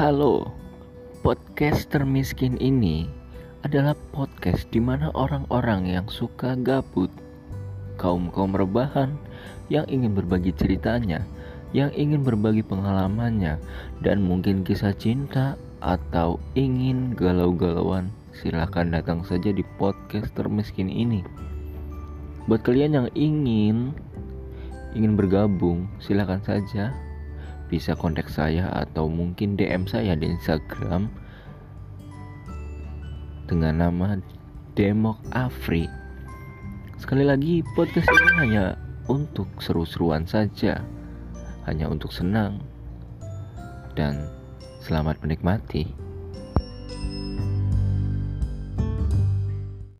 Halo, podcast termiskin ini adalah podcast di mana orang-orang yang suka gabut, kaum-kaum rebahan yang ingin berbagi ceritanya, yang ingin berbagi pengalamannya, dan mungkin kisah cinta atau ingin galau-galauan, silahkan datang saja di podcast termiskin ini. Buat kalian yang ingin ingin bergabung, silahkan saja bisa kontak saya atau mungkin DM saya di Instagram dengan nama Demok Afri. Sekali lagi, podcast ini hanya untuk seru-seruan saja, hanya untuk senang, dan selamat menikmati.